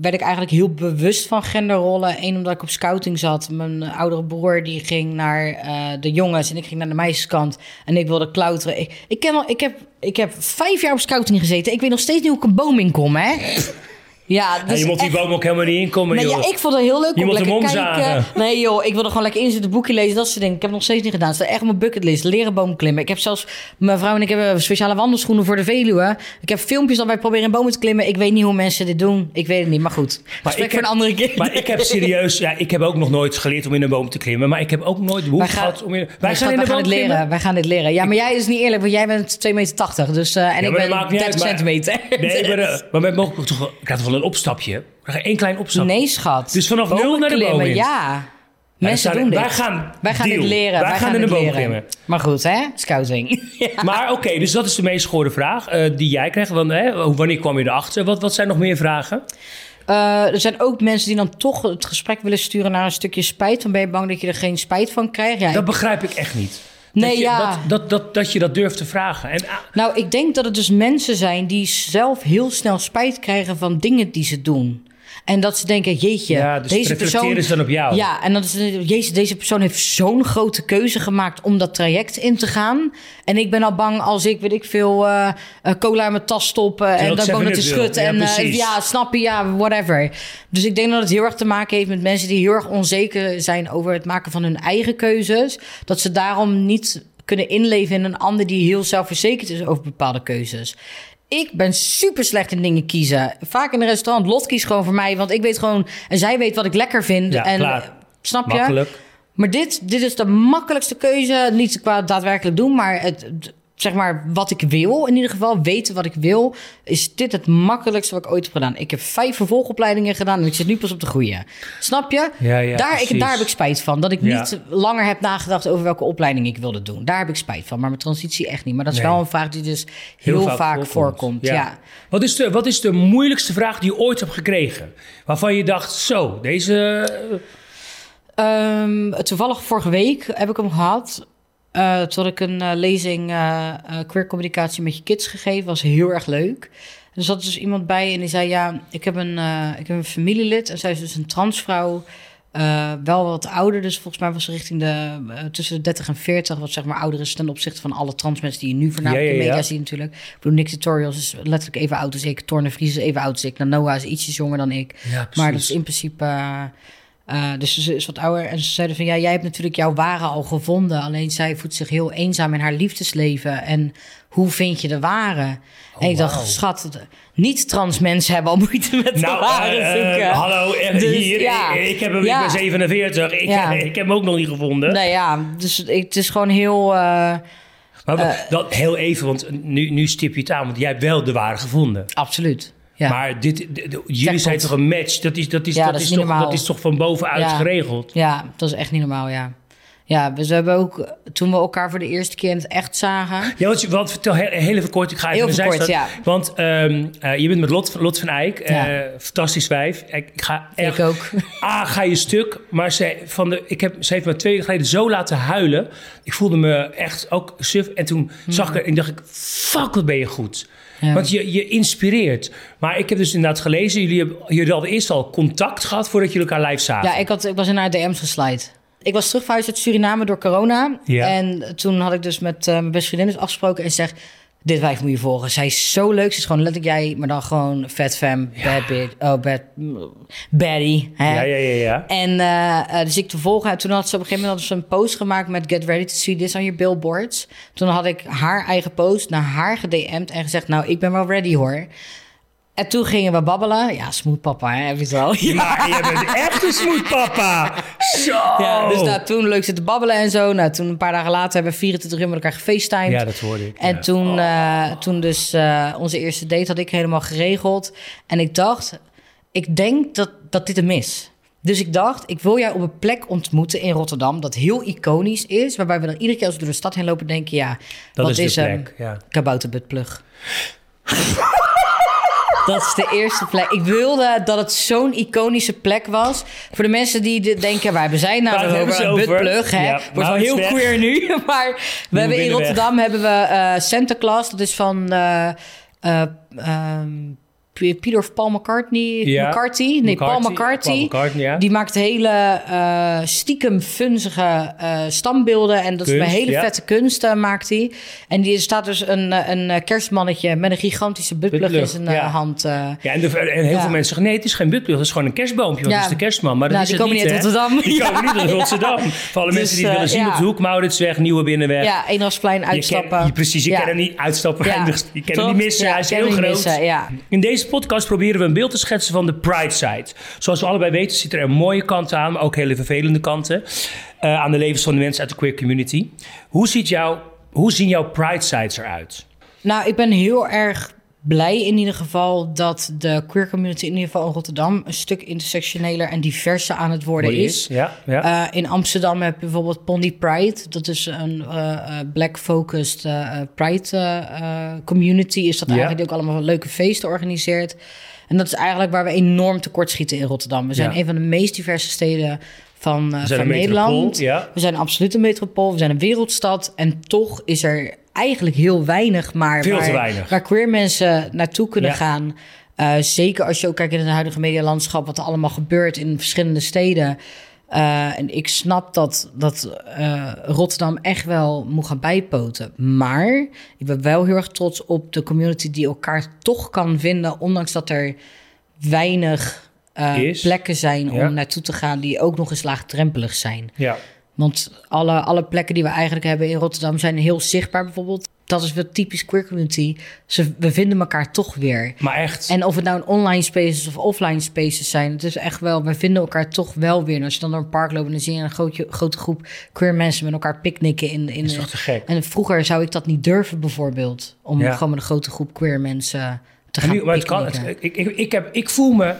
werd ik eigenlijk heel bewust van genderrollen. Eén, omdat ik op scouting zat. Mijn oudere broer die ging naar uh, de jongens en ik ging naar de meisjeskant. En ik wilde klauteren. Ik, ik, ken al, ik, heb, ik heb vijf jaar op scouting gezeten. Ik weet nog steeds niet hoe ik een boom in kom, hè? Ja, dus ja, je moet die boom ook helemaal niet inkomen, nee, joh. Ja, ik vond het heel leuk je om moet lekker hem kijken. Nee joh, ik wilde gewoon lekker inzitten, boekje lezen, dat soort dingen. Ik heb het nog steeds niet gedaan. Het staat echt mijn bucketlist. Leren boom klimmen. Ik heb zelfs, mijn vrouw en ik hebben speciale wandelschoenen voor de Veluwe. Ik heb filmpjes dat wij proberen in bomen te klimmen. Ik weet niet hoe mensen dit doen. Ik weet het niet, maar goed. Maar ik heb, voor een andere keer. Maar ik heb serieus, ja, ik heb ook nog nooit geleerd om in een boom te klimmen. Maar ik heb ook nooit de behoefte gehad om in... Wij, wij gaan, in de boom het klimmen. leren. Wij gaan dit leren. Ja, maar jij is niet eerlijk, want jij bent 2,80 meter. Dus, uh, en Ja, ik ben maakt niet 30 uit, maar- centimeter. Nee, maar, uh, maar wij mogen toch wel... Ik had wel een opstapje? Één klein opstapje. Nee, schat. Dus vanaf Bomen nul naar de boom. Ja. Mensen staan- doen dit. wij gaan Wij gaan deal. leren. Wij gaan in de boom klimmen. Maar goed, hè? Scouting. Ja. Maar oké, dus dat is de meest gehoorde vraag uh, die jij krijgt. Want, hè, wanneer kwam je erachter? Wat, wat zijn nog meer vragen? Uh, er zijn ook mensen die dan toch het gesprek willen sturen naar een stukje spijt. Dan ben je bang dat je er geen spijt van krijgt. Ja, Dat ik- begrijp ik echt niet. Nee, dat, je, ja. dat, dat, dat, dat je dat durft te vragen. En, ah, Nou, ik denk dat het dus mensen zijn die zelf heel snel spijt krijgen van dingen die ze doen. En dat ze denken, jeetje, Ja, dus deze persoon... ze dan op jou. Ja, en dat is, jezus, deze persoon heeft zo'n grote keuze gemaakt om dat traject in te gaan. En ik ben al bang als ik, weet ik veel, eh, eh, cola in mijn tas stoppen en dan gewoon het te 7-Up wil. schudden. Ja, en eh, ja, snap je, ja, whatever. Dus ik denk dat het heel erg te maken heeft met mensen die heel erg onzeker zijn over het maken van hun eigen keuzes. Dat ze daarom niet kunnen inleven in een ander die heel zelfverzekerd is over bepaalde keuzes. Ik ben super slecht in dingen kiezen. Vaak in een restaurant. Lot kiest gewoon voor mij. Want ik weet gewoon... En zij weet wat ik lekker vind. Ja, en, klaar. Snap je? makkelijk. Maar dit, dit is de makkelijkste keuze. Niet qua daadwerkelijk doen, maar het, het- zeg maar wat ik wil. In ieder geval weten wat ik wil. Is dit het makkelijkste wat ik ooit heb gedaan. Ik heb vijf vervolgopleidingen gedaan en ik zit nu pas op de goede. Snap je? Ja, ja, daar, ik, daar heb ik spijt van. Dat ik Ja. niet langer heb nagedacht over welke opleiding ik wilde doen. Daar heb ik spijt van. Maar mijn transitie echt niet. Maar dat is Nee. wel een vraag die dus heel, vaak, voorkomt. Ja. Wat, is de, wat is de moeilijkste vraag die je ooit hebt gekregen? Waarvan je dacht, zo, deze... Ehm, toevallig vorige week heb ik hem gehad. Eh toen had ik een eh, lezing eh, queer communicatie met je kids gegeven. Was heel erg leuk. Er zat dus iemand bij en die zei: Ja, ik heb een, ik heb een familielid. En zij is dus een transvrouw. wel wat ouder, dus volgens mij was ze richting de tussen de 30 en 40, wat zeg maar ouder is ten opzichte van alle trans mensen die je nu voornamelijk Ja, ja, in media ziet natuurlijk. Ik bedoel, Nick Tutorials is letterlijk even oud als ik. Torne Vries is even oud als ik. Noah is ietsjes jonger dan ik. Maar dat is in principe. Eh, dus ze is wat ouder. En ze zeiden van ja, jij hebt natuurlijk jouw ware al gevonden. Alleen zij voelt zich heel eenzaam in haar liefdesleven. En hoe vind je de ware? en ik dacht, schat, niet-trans mensen hebben al moeite met de Nou, ware eh, zoeken. eh, hallo, eh, Dus, hier, ja. ik, heb hem, Ja. ik ben 47, ik, Ja. ik heb hem ook nog niet gevonden. Nou ja, dus ik- het is gewoon heel. Maar dat, heel even, want nu, nu stip je het aan, want jij hebt wel de ware gevonden. absoluut. Ja. Maar dit, jullie zijn toch een match? Dat is, dat is, Ja, dat dat is toch, dat is toch van bovenuit Ja. geregeld? ja, dat is echt niet normaal, ja. Ja, dus we hebben ook, toen we elkaar voor de eerste keer in het echt zagen. Ja, want, want vertel heel, heel even kort. Ik ga even Heel even kort, zijstraat. Want ehm, eh, je bent met Lot, Lot van Eyck. eh, Ja. fantastisch wijf. Ik, ik ga echt... Ik ook. A, ga je stuk. Maar ze, van de, ik heb, ze heeft me twee weken geleden zo laten huilen. Ik voelde me echt ook suf. En toen zag ik haar en dacht ik... Fuck, wat ben je goed. Ja. Want je, je inspireert. Maar ik heb dus inderdaad gelezen... Jullie, hebben, jullie hadden eerst al contact gehad... voordat jullie elkaar live zagen. Ja, ik, had, ik was in haar DM's geslijd. Ik was terug uit Suriname door corona. Ja. En toen had ik dus met eh, mijn beste vriendin dus afgesproken en ze zegt... Dit wijf moet je volgen. Zij is zo leuk. Ze is gewoon letterlijk jij, maar dan gewoon vet fam, bad bitch, oh bad, baddie. Hè? Ja, ja, ja, ja. En eh, eh, dus ik te volgen. En toen had ze op een gegeven moment ze een post gemaakt met Get ready to see this on your billboards. Toen had ik haar eigen post naar haar gedM'd en gezegd, nou, ik ben wel ready hoor. En toen gingen we babbelen. Ja, smoetpapa, hè, heb je het wel. Ja. Maar je bent echt een. Zo. Ja, dus nou, toen leuk zitten babbelen en zo. Nou, toen een paar dagen later hebben we 24 uur met elkaar gefacetimed. Ja, dat hoorde ik. En ja. toen, eh, toen dus eh, onze eerste date had ik helemaal geregeld. En ik dacht, ik denk dat, dat dit hem is. Dus ik dacht, ik wil jou op een plek ontmoeten in Rotterdam... dat heel iconisch is. Waarbij we dan iedere keer als we door de stad heen lopen denken... ja, Dat wat is de hem? plek, ja. Kabouterbutplug. Dat is de eerste plek. Ik wilde dat het zo'n iconische plek was. Voor de mensen die de- denken, waar hebben zij nou over? ze Een over? buttplug, hè? Ja, Wordt wel nou, heel weg. queer nu. Maar we hebben in. Rotterdam hebben we eh Santa Claus. Dat is van eh, eh, ehm, P- Peter of Paul McCartney. Ja. McCarthy? Nee, Paul McCarthy. McCarthy. Paul McCartney, ja. Die maakt hele eh, stiekem funzige eh, stambeelden. En dat is Kunst, hele ja. vette kunst eh, maakt hij. En die staat dus een, een kerstmannetje met een gigantische buttplug in zijn hand. Ja, en, de- en heel veel mensen zeggen, nee, het is geen buttplug, het is gewoon een kerstboompje, want het is de kerstman. Maar dat Nou, is die komen niet, uit? Rotterdam. Die komen niet uit. Rotterdam. Voor alle Dus, mensen die het willen zien op de hoek, Mauritsweg, Nieuwe Binnenweg. Ja, Eendrachtsplein Je uitstappen. Ken, je, precies, je kan er niet uitstappen. Eindigen. Je kan er niet missen, hij is heel groot. In deze podcast proberen we een beeld te schetsen van de Pride Side. Zoals we allebei weten zitten er mooie kanten aan, maar ook hele vervelende kanten. eh, aan de levens van de mensen uit de queer community. Hoe, ziet jouw, hoe zien jouw Pride Sides eruit? Nou, ik ben heel erg blij in ieder geval dat de queer community in ieder geval in Rotterdam een stuk intersectioneler en diverser aan het worden is. Ja, ja. Eh, in Amsterdam heb je bijvoorbeeld Pondy Pride. Dat is een eh, eh, black-focused Pride community. Is dat Ja. eigenlijk die ook allemaal leuke feesten organiseert. En dat is eigenlijk waar we enorm tekortschieten in Rotterdam. We zijn een van de meest diverse steden van, eh, van Nederland. ja. We zijn absoluut een metropool. We zijn een wereldstad. En toch is er eigenlijk heel weinig, maar Veel waar, te weinig. waar queer mensen naartoe kunnen Ja. gaan. Eh, zeker als je ook kijkt in het huidige medialandschap, wat er allemaal gebeurt in verschillende steden. Eh, en ik snap dat, dat Rotterdam echt wel moet gaan bijpoten. Maar ik ben wel heel erg trots op de community die elkaar toch kan vinden, ondanks dat er weinig eh, plekken zijn Ja. om naartoe te gaan die ook nog eens laagdrempelig zijn. ja. Want alle, alle plekken die we eigenlijk hebben in Rotterdam zijn heel zichtbaar bijvoorbeeld. Dat is wel typisch queer community. Ze, we vinden elkaar toch weer. Maar echt. En of het nou een online spaces of offline spaces zijn, het is echt wel, we vinden elkaar toch wel weer. En als je dan door een park loopt en dan zie je een grote, grote groep queer mensen met elkaar picknicken in. in Dat is toch te gek? En vroeger zou ik dat niet durven bijvoorbeeld, om Ja. gewoon met een grote groep queer mensen te En gaan nu, maar het kan, het- ik, ik, ik, heb, ik, voel me,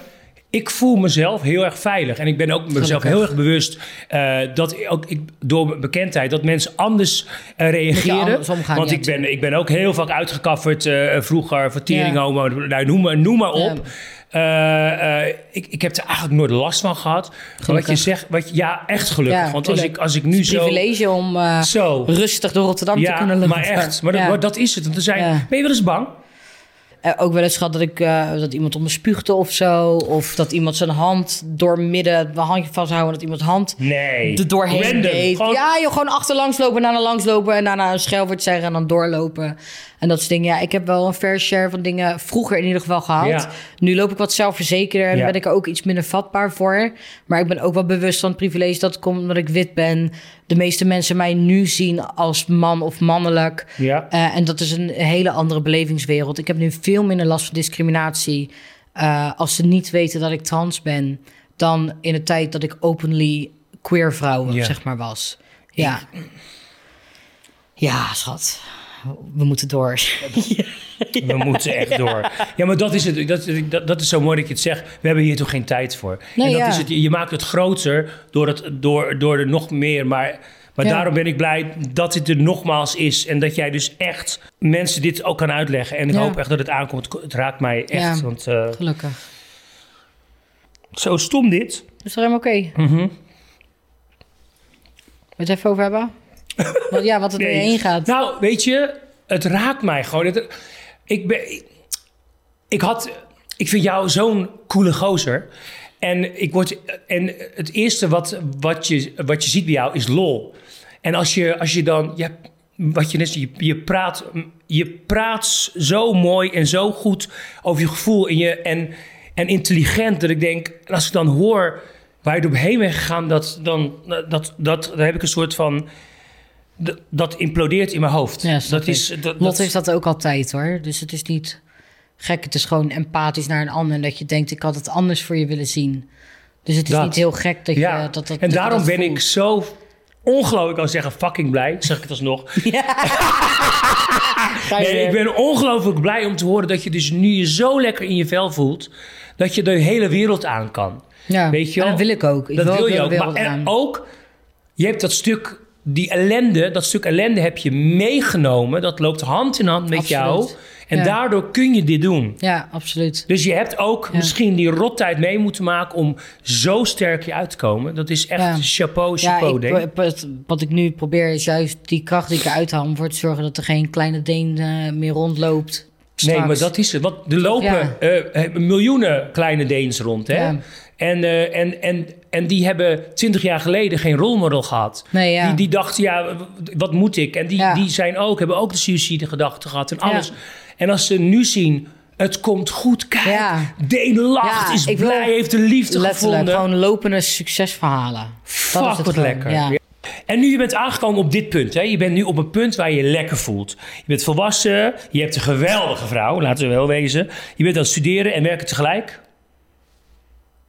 ik voel mezelf heel erg veilig. En ik ben ook mezelf Gelukkig. heel erg bewust eh, dat ook ik, door mijn bekendheid dat mensen anders eh, reageren. anders Want ik, ben, ik ben ook heel vaak uitgekafferd eh, vroeger voor tering, Ja. homo, nou, noem, maar, noem maar op. Ja. Ik, ik heb er eigenlijk nooit last van gehad. Wat je zegt, wat, je- ja, echt gelukkig. Ja, Want als ik, als ik nu zo... privilege om Zo. rustig door Rotterdam te kunnen lopen. maar echt. Maar dat, Ja. maar dat is het. Want er zijn. Ben je wel eens bang? Eh, ook wel eens gehad dat, ik, eh, dat iemand om me spuugde of zo. Of dat iemand zijn hand door midden, mijn handje vasthouden, dat iemand hand Nee. er doorheen Random. deed. Gewoon- Ja, joh, gewoon achterlangs lopen, daarna langs lopen en daarna een schelwoord zeggen en dan doorlopen. En dat soort dingen. Ja, ik heb wel een fair share van dingen vroeger in ieder geval gehad. Ja. Nu loop ik wat zelfverzekerder en Ja. ben ik er ook iets minder vatbaar voor. Maar ik ben ook wel bewust van het privilege dat komt omdat ik wit ben. De meeste mensen mij nu zien als man of mannelijk. Ja. Eh, en dat is een hele andere belevingswereld. Ik heb nu veel minder last van discriminatie eh, als ze niet weten dat ik trans ben, dan in de tijd dat ik openly queer vrouw Ja. zeg maar was. Ja. Ja, schat. We moeten door. We moeten echt door. Ja, maar dat is het. Dat, dat, dat is zo mooi dat je het zegt. We hebben hier toch geen tijd voor. Nee, en dat is het. Je maakt het groter door, het, door, door er nog meer. Maar, maar Ja. daarom ben ik blij dat dit er nogmaals is. En dat jij dus echt mensen dit ook kan uitleggen. En ik Ja. hoop echt dat het aankomt. Het raakt mij echt. Ja. Want eh, Gelukkig. zo stom dit. Is er helemaal oké? Wil je het even over hebben? Want ja, wat er Nee. doorheen gaat. Nou, weet je, het raakt mij gewoon. Het- ik, ben, ik, ik had, ik vind jou zo'n coole gozer. En, ik word, en het eerste wat, wat, je, wat je ziet bij jou is lol. En als je, als je dan, je hebt wat je net je, je, praat, je praat zo mooi en zo goed over je gevoel en, je, en, en intelligent. Dat ik denk, en als ik dan hoor waar je doorheen bent gegaan, dat, dan, dat, dat, dan heb ik een soort van. Dat, implodeert in mijn hoofd. Ja, dat is, dat, Lot dat- heeft dat ook altijd hoor. Dus het is niet gek. Het is gewoon empathisch naar een ander. En dat je denkt, ik had het anders voor je willen zien. Dus het is Dat. niet heel gek dat ja. je dat, dat en dat daarom ben voelt. ik zo ongelooflijk, ik kan zeggen fucking blij, zeg ik het alsnog. Je Nee, ik ben ongelooflijk blij om te horen dat je dus nu je zo lekker in je vel voelt, dat je de hele wereld aan kan. Ja, Weet je wel? dat wil ik ook. Ik dat wil, je ook. Maar en ook, je hebt dat stuk, die ellende, dat stuk ellende heb je meegenomen. Dat loopt hand in hand met Absoluut. jou. En Ja. daardoor kun je dit doen. Ja, absoluut. Dus je hebt ook Ja. misschien die rottijd mee moeten maken om zo sterk je uit te komen. Dat is echt Ja. chapeau, Ja, chapeau, denk ik. wat, ik nu probeer is juist die kracht die ik eruit haal... om voor te zorgen dat er geen kleine Deen eh, meer rondloopt. Nee, maar dat is het. Want er lopen Ja. eh, eh, miljoenen kleine Deens rond. Hè? En, eh, en, en, en die hebben twintig jaar geleden geen rolmodel gehad. Nee, ja. Die, die dachten, ja, wat moet ik? En die, Ja. die zijn ook, hebben ook de suïcide gedachten gehad en Ja. alles. En als ze nu zien, het komt goed, kijk, Ja. Deen lacht, Ja, is blij, heeft de liefde gevonden. gewoon lopende succesverhalen. Fuck, dat is het wat lekker. En nu je bent aangekomen op dit punt. Hè? Je bent nu op een punt waar je je lekker voelt. Je bent volwassen. Je hebt een geweldige vrouw, laten we wel wezen. Je bent aan het studeren en werken tegelijk.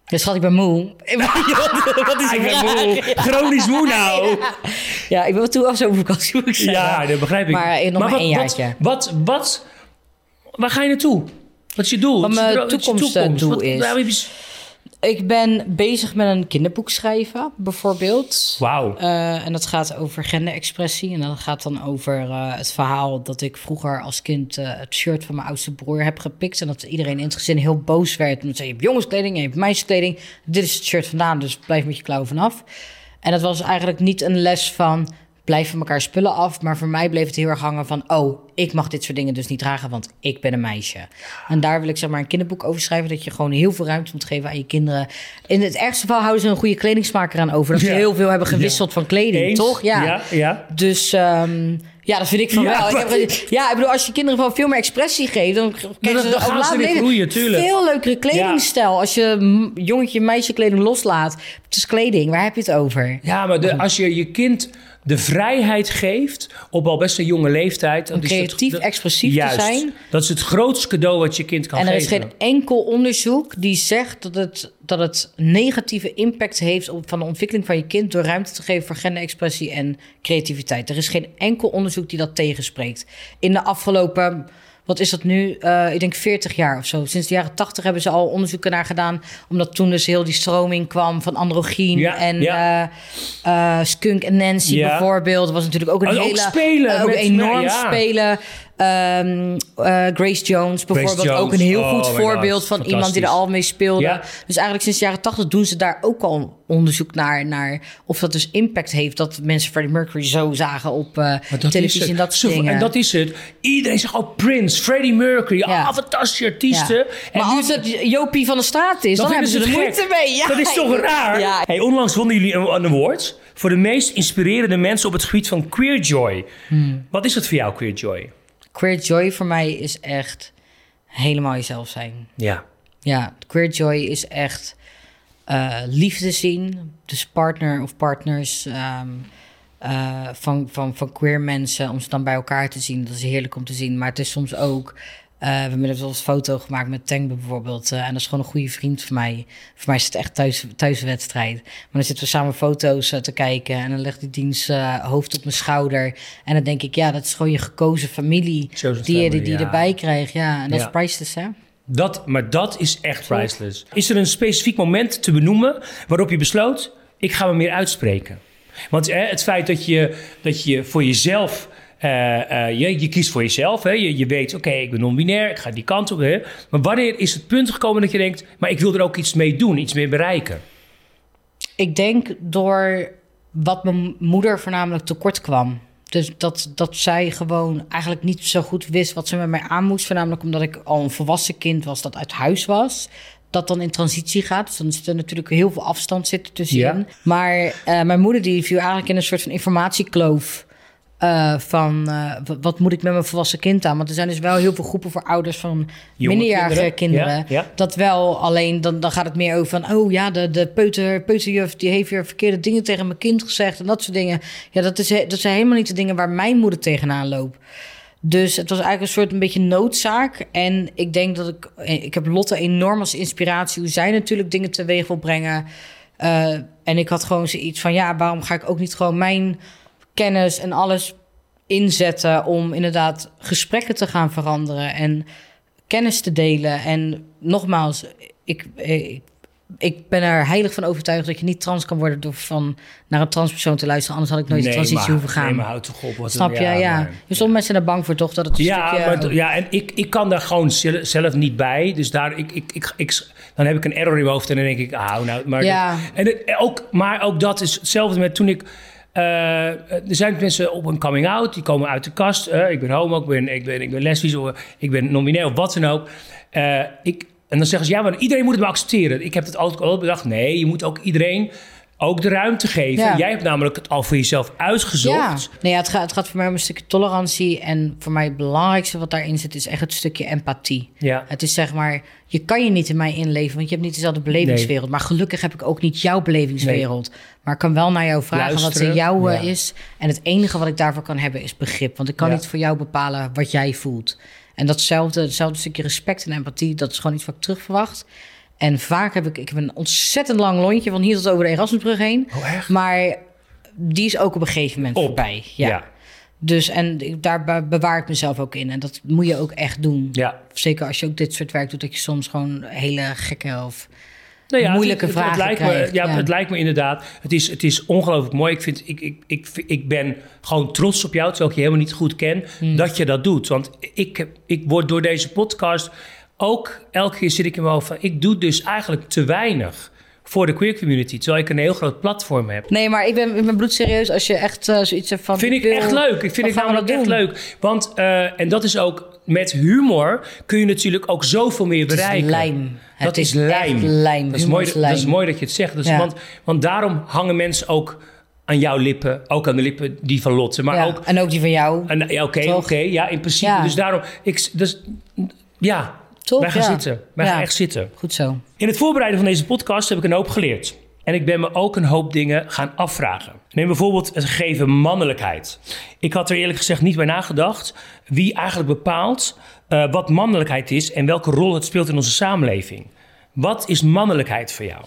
Ja, schat, ik ben moe. Wat is ik ben moe. Chronisch moe nou. Ja, ik wil toe af zo'n vakantie, moet ik zeggen. Ja, dat begrijp ik. Maar eh, nog maar wat, één jaartje. wat, wat, waar ga je naartoe? Wat is je doel? Wat mijn toekomstdoel is. Ik ben bezig met een kinderboek schrijven, bijvoorbeeld. Wauw. Eh, en dat gaat over genderexpressie. En dat gaat dan over eh, het verhaal dat ik vroeger als kind eh, het shirt van mijn oudste broer heb gepikt. En dat iedereen in het gezin heel boos werd. En zei, je hebt jongenskleding en je hebt meisjeskleding. Dit is het shirt vandaan, dus blijf met je klauw vanaf. En dat was eigenlijk niet een les van blijf van elkaar spullen af. Maar voor mij bleef het heel erg hangen van... oh, ik mag dit soort dingen dus niet dragen, want ik ben een meisje. En daar wil ik zeg maar een kinderboek over schrijven... dat je gewoon heel veel ruimte moet geven aan je kinderen. In het ergste geval houden ze een goede kledingsmaker aan over. Dat ze Ja. heel veel hebben gewisseld van kleding, Eens? toch? Ja, ja. Dus ehm, ja, dat vind ik van Ja, wel. Ik heb, ja, ik bedoel, als je kinderen gewoon veel meer expressie geeft... dan krijgen ze ze later groeien, tuurlijk. Veel leukere kledingstijl. Als je jongetje, meisje kleding loslaat. Het is kleding, waar heb je het over? Ja, maar de, als je je kind de vrijheid geeft op al best een jonge leeftijd... Om het- creatief, dat- expressief te zijn. Dat is het grootste cadeau wat je kind kan En er is geven. geen enkel onderzoek die zegt dat het, dat het negatieve impact heeft op van de ontwikkeling van je kind door ruimte te geven voor genderexpressie en creativiteit. Er is geen enkel onderzoek die dat tegenspreekt. In de afgelopen, wat is dat nu? Eh, ik denk 40 jaar of zo. Sinds de jaren 80 hebben ze al onderzoeken naar gedaan, omdat toen dus heel die stroming kwam van androgyn Ja, en ja. eh, eh, Skunk en Nancy Ja. bijvoorbeeld. Was natuurlijk ook een Oh, ook hele spelen eh, ook met- enorm spelen. Ehm, eh, Grace Jones bijvoorbeeld Jones. ook een heel Oh goed voorbeeld van iemand die er al mee speelde. Ja. Dus eigenlijk sinds de jaren tachtig doen ze daar ook al onderzoek naar, naar of dat dus impact heeft dat mensen Freddie Mercury zo zagen op eh, televisie is en dat soort dingen. En dat is het. Iedereen zegt, oh, Prince, Freddie Mercury, Ja. ah, fantastische artiesten. Ja. En Maar nu- als het Jopie van de straat is, dan, Dan hebben ze er moeite mee. Ja. Dat is toch raar? Hey, onlangs wonnen jullie een, een award voor de meest inspirerende mensen op het gebied van queer joy. Hmm. Wat is het voor jou, queer joy? Queer joy voor mij is echt helemaal jezelf zijn. Ja. Ja, queer joy is echt eh, liefde zien. Dus partner of partners ehm, eh, van, van, van queer mensen. Om ze dan bij elkaar te zien. Dat is heerlijk om te zien. Maar het is soms ook... eh, we hebben eens een foto gemaakt met Tengbe bijvoorbeeld. eh, en dat is gewoon een goede vriend van mij. Voor mij is het echt thuis, thuiswedstrijd. Maar dan zitten we samen foto's eh, te kijken. En dan legt die dienst hoofd op mijn schouder. En dan denk ik, ja, dat is gewoon je gekozen familie. Chosen Die, je- family, die ja. erbij krijgt. Ja, en dat Ja. is priceless, hè? Dat, maar dat is echt priceless. Is er een specifiek moment te benoemen waarop je besloot, ik ga me meer uitspreken? Want hè, het feit dat je, dat je voor jezelf, je, je kiest voor jezelf, hè, je, je weet, oké, ik ben non-binair, ik ga die kant op. Hè, maar wanneer is het punt gekomen dat je denkt, maar ik wil er ook iets mee doen, iets mee bereiken? Ik denk door wat mijn moeder voornamelijk tekort kwam. Dus dat, dat zij gewoon eigenlijk niet zo goed wist wat ze met mij aan moest. Voornamelijk omdat ik al een volwassen kind was dat uit huis was. Dat dan in transitie gaat. Dus dan zit er natuurlijk heel veel afstand zitten tussenin. Ja. Maar eh, mijn moeder die viel eigenlijk in een soort van informatiekloof. Eh, van eh, wat moet ik met mijn volwassen kind aan? Want er zijn dus wel heel veel groepen voor ouders van Jonge minderjarige kinderen, kinderen. ja, ja. Dat wel, alleen dan, dan gaat het meer over van... oh ja, de, de peuter, peuterjuf die heeft weer verkeerde dingen tegen mijn kind gezegd... en dat soort dingen. Ja, dat, is, dat zijn helemaal niet de dingen waar mijn moeder tegenaan loopt. Dus het was eigenlijk een soort een beetje noodzaak. En ik denk dat ik... Ik heb Lotte enorm als inspiratie... hoe zij natuurlijk dingen teweeg wil brengen. Eh, en ik had gewoon zoiets van... ja, waarom ga ik ook niet gewoon mijn kennis en alles inzetten... om inderdaad gesprekken te gaan veranderen... en kennis te delen. En nogmaals, ik, ik, ik ben er heilig van overtuigd... dat je niet trans kan worden door van naar een transpersoon te luisteren. Anders had ik nooit de transitie maar, hoeven gaan. Nee, maar houd toch op. Wat Snap je? Ja. ja. maar- Dus sommige mensen zijn er bang voor, toch? Dat het een Ja, stukje... maar, ja, en ik, ik kan daar gewoon zel- zelf niet bij. Dus daar, ik, ik, ik, ik, dan heb ik een error in mijn hoofd en dan denk ik, ah, nou, maar, Ja. en ook, maar ook dat is hetzelfde met toen ik. Eh, er zijn mensen op een coming out, die komen uit de kast. eh, ik ben homo, ik ben, ik ben, ik ben lesbisch, of ik ben of wat dan ook. Eh, ik, en dan zeggen ze, ja, maar iedereen moet het maar accepteren. Ik heb het altijd al bedacht. Nee, je moet ook iedereen ook de ruimte geven. Ja. Jij hebt namelijk het al voor jezelf uitgezocht. Ja, nee, ja, het, gaat, het gaat voor mij om een stukje tolerantie. En voor mij het belangrijkste wat daarin zit, is echt het stukje empathie. Ja. Het is zeg maar, je kan je niet in mij inleven, want je hebt niet dezelfde belevingswereld. Maar gelukkig heb ik ook niet jouw belevingswereld. Maar ik kan wel naar jou vragen wat Luisteren, in jou eh, ja. is. En het enige wat ik daarvoor kan hebben is begrip. Want ik kan Ja. niet voor jou bepalen wat jij voelt. En datzelfde, hetzelfde stukje respect en empathie, dat is gewoon iets wat ik terug verwacht. En vaak heb ik, ik heb een ontzettend lang lontje van hier tot over de Erasmusbrug heen. Oh, echt? Maar die is ook op een gegeven moment Op. voorbij. Ja. Ja. Dus en daar be- bewaar ik mezelf ook in. En dat moet je ook echt doen. Ja. Zeker als je ook dit soort werk doet, dat je soms gewoon hele gekke of Nou ja, moeilijke het, het, vragen het lijkt krijgt, Me, ja. Het lijkt me inderdaad. Het is, het is ongelooflijk mooi. Ik, vind, ik, ik, ik, ik ben gewoon trots op jou, terwijl ik je helemaal niet goed ken, Hmm. dat je dat doet. Want ik, ik word door deze podcast ook elke keer zit ik in mijn hoofd van, ik doe dus eigenlijk te weinig voor de queer community, terwijl ik een heel groot platform heb. Nee, maar ik ben, ik ben bloedserieus als je echt eh, zoiets hebt van... Vind ik wil- echt leuk. Ik vind het namelijk echt leuk. Want, eh, en dat is ook, met humor kun je natuurlijk ook zoveel meer Het is bereiken. lijm. Het dat is is lijm. lijm. Dat is, mooi, dat is mooi dat je het zegt. Dus, Ja. want, want daarom hangen mensen ook aan jouw lippen. Ook aan de lippen die van Lotte. Maar Ja, ook... En ook die van jou. Oké, oké. ja, in principe. Ja. Dus daarom... Ik, dus, ja, Wij gaan Ja. zitten. Wij Ja. gaan echt zitten. Goed zo. In het voorbereiden van deze podcast heb ik een hoop geleerd. En ik ben me ook een hoop dingen gaan afvragen. Neem bijvoorbeeld het gegeven mannelijkheid. Ik had er eerlijk gezegd niet bij nagedacht wie eigenlijk bepaalt eh, wat mannelijkheid is en welke rol het speelt in onze samenleving. Wat is mannelijkheid voor jou?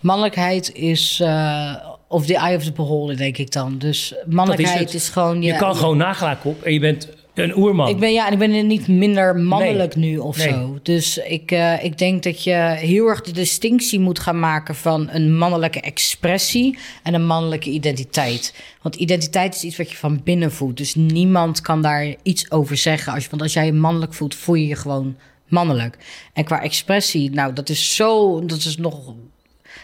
Mannelijkheid is eh of the eye of the beholder, denk ik dan. Dus mannelijkheid is, gewoon... Je kan gewoon nagelaak op en je bent een oerman. Ik ben, ja, en ik ben niet minder mannelijk nu of Nee. zo. Dus ik, eh, ik denk dat je heel erg de distinctie moet gaan maken van een mannelijke expressie en een mannelijke identiteit. Want identiteit is iets wat je van binnen voelt. Dus niemand kan daar iets over zeggen. Als want als jij je mannelijk voelt, voel je je gewoon mannelijk. En qua expressie, nou, dat is zo, dat is nog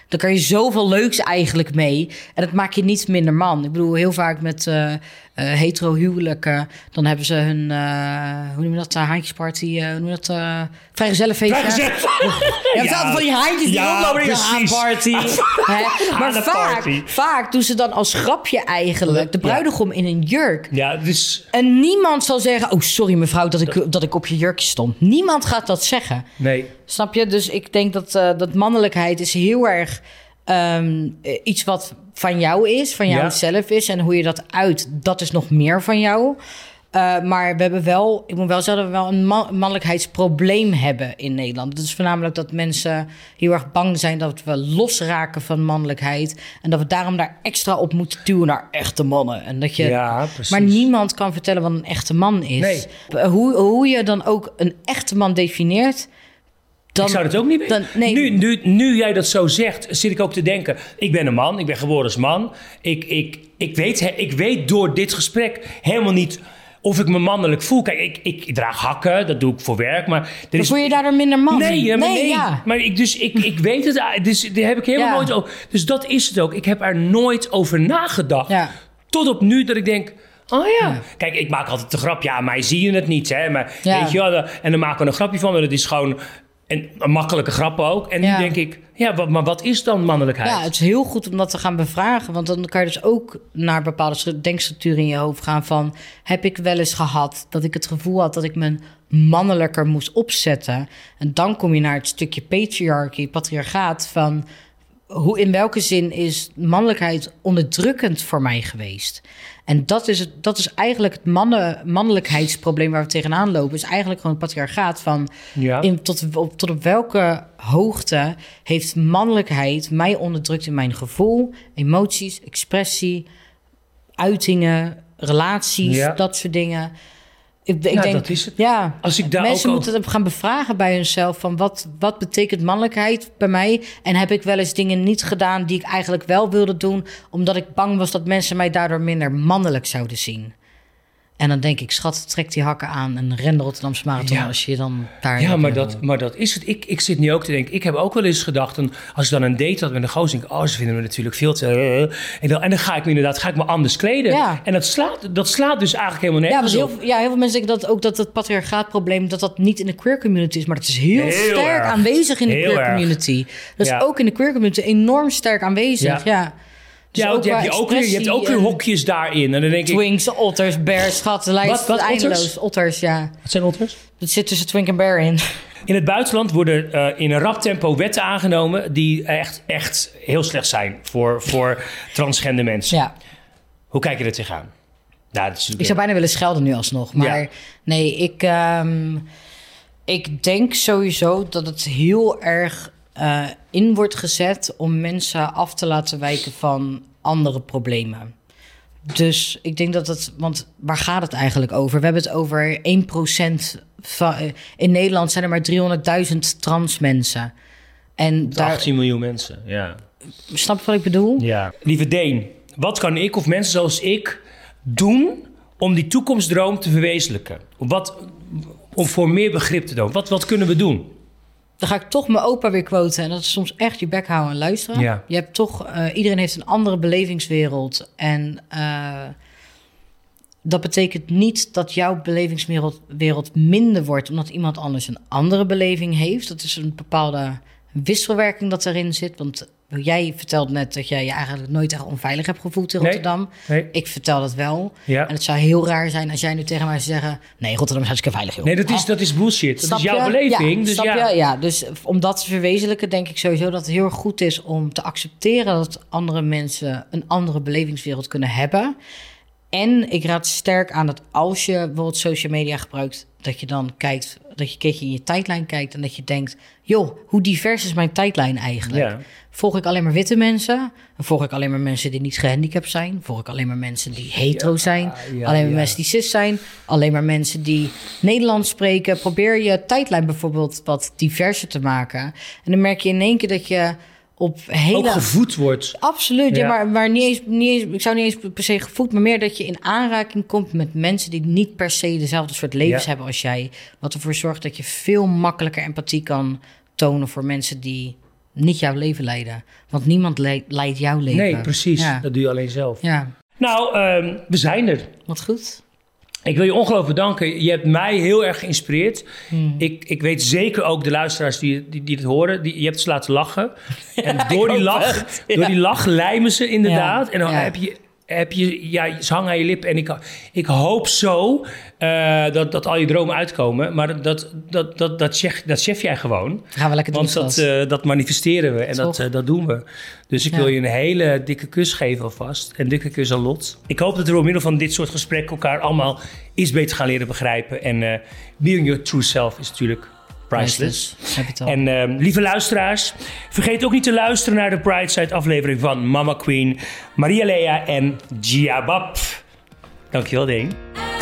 dan kan je zoveel leuks eigenlijk mee. En dat maakt je niet minder man. Ik bedoel, heel vaak met eh eh, hetero huwelijken... dan hebben ze hun, eh, hoe noem je dat, uh, haantjesparty... eh, hoe noem je dat, uh, vrijgezellenfeestje. Vrijgezel. Je hebt altijd van die haantjes die Ja, oplopen een. Hè? Maar vaak, vaak doen ze dan als grapje eigenlijk... de Ja. bruidegom in een jurk. Ja, dus En niemand zal zeggen... oh, sorry mevrouw dat ik, dat ik op je jurkje stond. Niemand gaat dat zeggen. nee. Snap je? Dus ik denk dat, eh, dat mannelijkheid is heel erg ehm, eh, iets wat van jou is, van jou Ja. zelf is. En hoe je dat uit, dat is nog meer van jou. Eh, maar we hebben wel, ik moet wel zeggen dat we wel een man- mannelijkheidsprobleem hebben in Nederland. Dat is voornamelijk dat mensen heel erg bang zijn dat we losraken van mannelijkheid. En dat we daarom daar extra op moeten duwen naar echte mannen. En dat je, Ja, maar niemand kan vertellen wat een echte man is. Nee. Hoe, hoe je dan ook een echte man definieert. Dan, ik zou het ook niet weten. dan- nee. nu, nu, nu jij dat zo zegt, zit ik ook te denken. Ik ben een man, ik ben geboren als man. Ik, ik, ik, weet, ik weet door dit gesprek helemaal niet of ik me mannelijk voel. Kijk, ik, ik, draag hakken, dat doe ik voor werk. Maar er is, voel je daardoor minder man. Nee, nee. ja. Maar ik, dus ik, ik weet het, ah, dus daar heb ik helemaal Ja. nooit over. Dus dat is het ook. Ik heb er nooit over nagedacht. Ja. Tot op nu dat ik denk. Oh ja. Ja. Kijk, ik maak altijd de grap. Ja, mij zie je het niet. Hè? Maar Ja. weet je wel. En dan maken we een grapje van. Maar dat is gewoon. En een makkelijke grap ook. En Ja. nu denk ik, ja, wat, maar wat is dan mannelijkheid? Ja, het is heel goed om dat te gaan bevragen. Want dan kan je dus ook naar bepaalde stru- denkstructuren in je hoofd gaan van... heb ik wel eens gehad dat ik het gevoel had dat ik me mannelijker moest opzetten? En dan kom je naar het stukje patriarchy, patriarchaat van... Hoe, in welke zin is mannelijkheid onderdrukkend voor mij geweest? En dat is, het, dat is eigenlijk het mannen, mannelijkheidsprobleem waar we tegenaan lopen. Is eigenlijk gewoon het patriarchaat van Ja. in, tot, op, tot op welke hoogte heeft mannelijkheid mij onderdrukt in mijn gevoel, emoties, expressie, uitingen, relaties, Ja. dat soort dingen. Ik, ik Ja, denk, dat is het. Ja, Als ik daar mensen ook moeten het gaan bevragen bij hunzelf van wat, wat betekent mannelijkheid bij mij? En heb ik wel eens dingen niet gedaan die ik eigenlijk wel wilde doen, omdat ik bang was dat mensen mij daardoor minder mannelijk zouden zien? En dan denk ik, schat, trek die hakken aan en ren de Rotterdamse Marathon Ja. als je dan daar... Ja, maar dat, maar dat is het. Ik, ik zit nu ook te denken. Ik heb ook wel eens gedacht. En als ik dan een date had met een gozer, denk ik, oh, ze vinden me natuurlijk veel te. eh, en, dan, en dan ga ik me inderdaad ga ik me anders kleden. Ja. En dat slaat, dat slaat dus eigenlijk helemaal Ja, nergens heel, op. ja, heel veel mensen denken dat ook dat het patriarchaatprobleem dat dat niet in de queer community is, maar dat is heel, Heel sterk erg. aanwezig in de Heel queer erg. community. Dat is Ja. ook in de queer community enorm sterk aanwezig. Ja. Dus ja, je hebt, je, ook weer, je hebt ook weer hokjes daarin. En dan denk ik. Twinks, otters, bears, schat, lijst Wat- wat, eindeloos. otters? Otters, ja. Wat zijn otters? Dat zit tussen twink en bear in. In het buitenland worden eh, in een rap tempo wetten aangenomen die echt, echt heel slecht zijn voor, voor transgender mensen. Ja. Hoe kijk je er tegenaan? Nou, dat is Ik zou bijna willen schelden nu alsnog. Maar Ja. nee, ik, ehm, ik denk sowieso dat het heel erg eh, in wordt gezet om mensen af te laten wijken van andere problemen. Dus ik denk dat het, want waar gaat het eigenlijk over? We hebben het over 1% van. eh, In Nederland zijn er maar 300.000 trans mensen. En daar, 18 miljoen mensen. Ja. snap je wat ik bedoel? ja. Lieve Deen, wat kan ik of mensen zoals ik doen om die toekomstdroom te verwezenlijken? Wat, om voor meer begrip te doen. Wat, wat kunnen we doen? Dan ga ik toch mijn opa weer quoten. En dat is soms echt je bek houden en luisteren. Ja. Je hebt toch, eh, iedereen heeft een andere belevingswereld. En eh, dat betekent niet dat jouw belevingswereld wereld minder wordt omdat iemand anders een andere beleving heeft. Dat is een bepaalde wisselwerking dat erin zit. Want jij vertelt net dat jij je eigenlijk nooit echt onveilig hebt gevoeld in. Rotterdam. Nee. Ik vertel dat wel. Ja. En het zou heel raar zijn als jij nu tegen mij zou zeggen... nee, Rotterdam is hartstikke veilig, joh. Nee, dat is, dat is bullshit. Dat Snap is jouw je? beleving. Ja, dus ja. je? Ja, dus om dat te verwezenlijken, denk ik sowieso dat het heel erg goed is om te accepteren dat andere mensen een andere belevingswereld kunnen hebben. En ik raad sterk aan dat als je bijvoorbeeld social media gebruikt, dat je dan kijkt, dat je een keertje in je tijdlijn kijkt en dat je denkt, joh, hoe divers is mijn tijdlijn eigenlijk? Ja. Volg ik alleen maar witte mensen? Volg ik alleen maar mensen die niet gehandicapt zijn? Volg ik alleen maar mensen die hetero zijn? ja, alleen maar mensen die cis zijn? Alleen maar mensen die Nederlands spreken? Probeer je tijdlijn bijvoorbeeld wat diverser te maken. En dan merk je in één keer dat je op hele... Ook gevoed wordt. Absoluut, ja. Ja. maar, maar niet, eens, niet eens, ik zou niet eens per se gevoed, maar meer dat je in aanraking komt met mensen die niet per se dezelfde soort levens Ja. hebben als jij. Wat ervoor zorgt dat je veel makkelijker empathie kan tonen voor mensen die niet jouw leven leiden. Want niemand le- leidt jouw leven. Nee, precies. Ja, Dat doe je alleen zelf. ja. Nou, ehm, we zijn er. wat goed. Ik wil je ongelooflijk bedanken. Je hebt mij heel erg geïnspireerd. Hmm. Ik, ik weet zeker ook de luisteraars die, die, die het horen. Die, je hebt ze laten lachen. En door, die lach, het, door die lach lijmen ze inderdaad. Ja, En dan heb je... Heb je, ja, ze hangen aan je lippen. En ik, ik hoop zo eh, dat, dat al je dromen uitkomen. Maar dat, dat, dat, dat, chef, dat chef jij gewoon. Gaan we lekker doen. Want dat, eh, dat manifesteren we en dat, eh, dat doen we. Dus ik Ja. wil je een hele dikke kus geven alvast. Een dikke kus aan Lot. Ik hoop dat we door middel van dit soort gesprekken elkaar allemaal iets beter gaan leren begrijpen. En being your true self is natuurlijk priceless. En ehm, lieve luisteraars, vergeet ook niet te luisteren naar de Pride aflevering van Mama Queen, Maria Lea en Gia Bab. Dankjewel, Deen.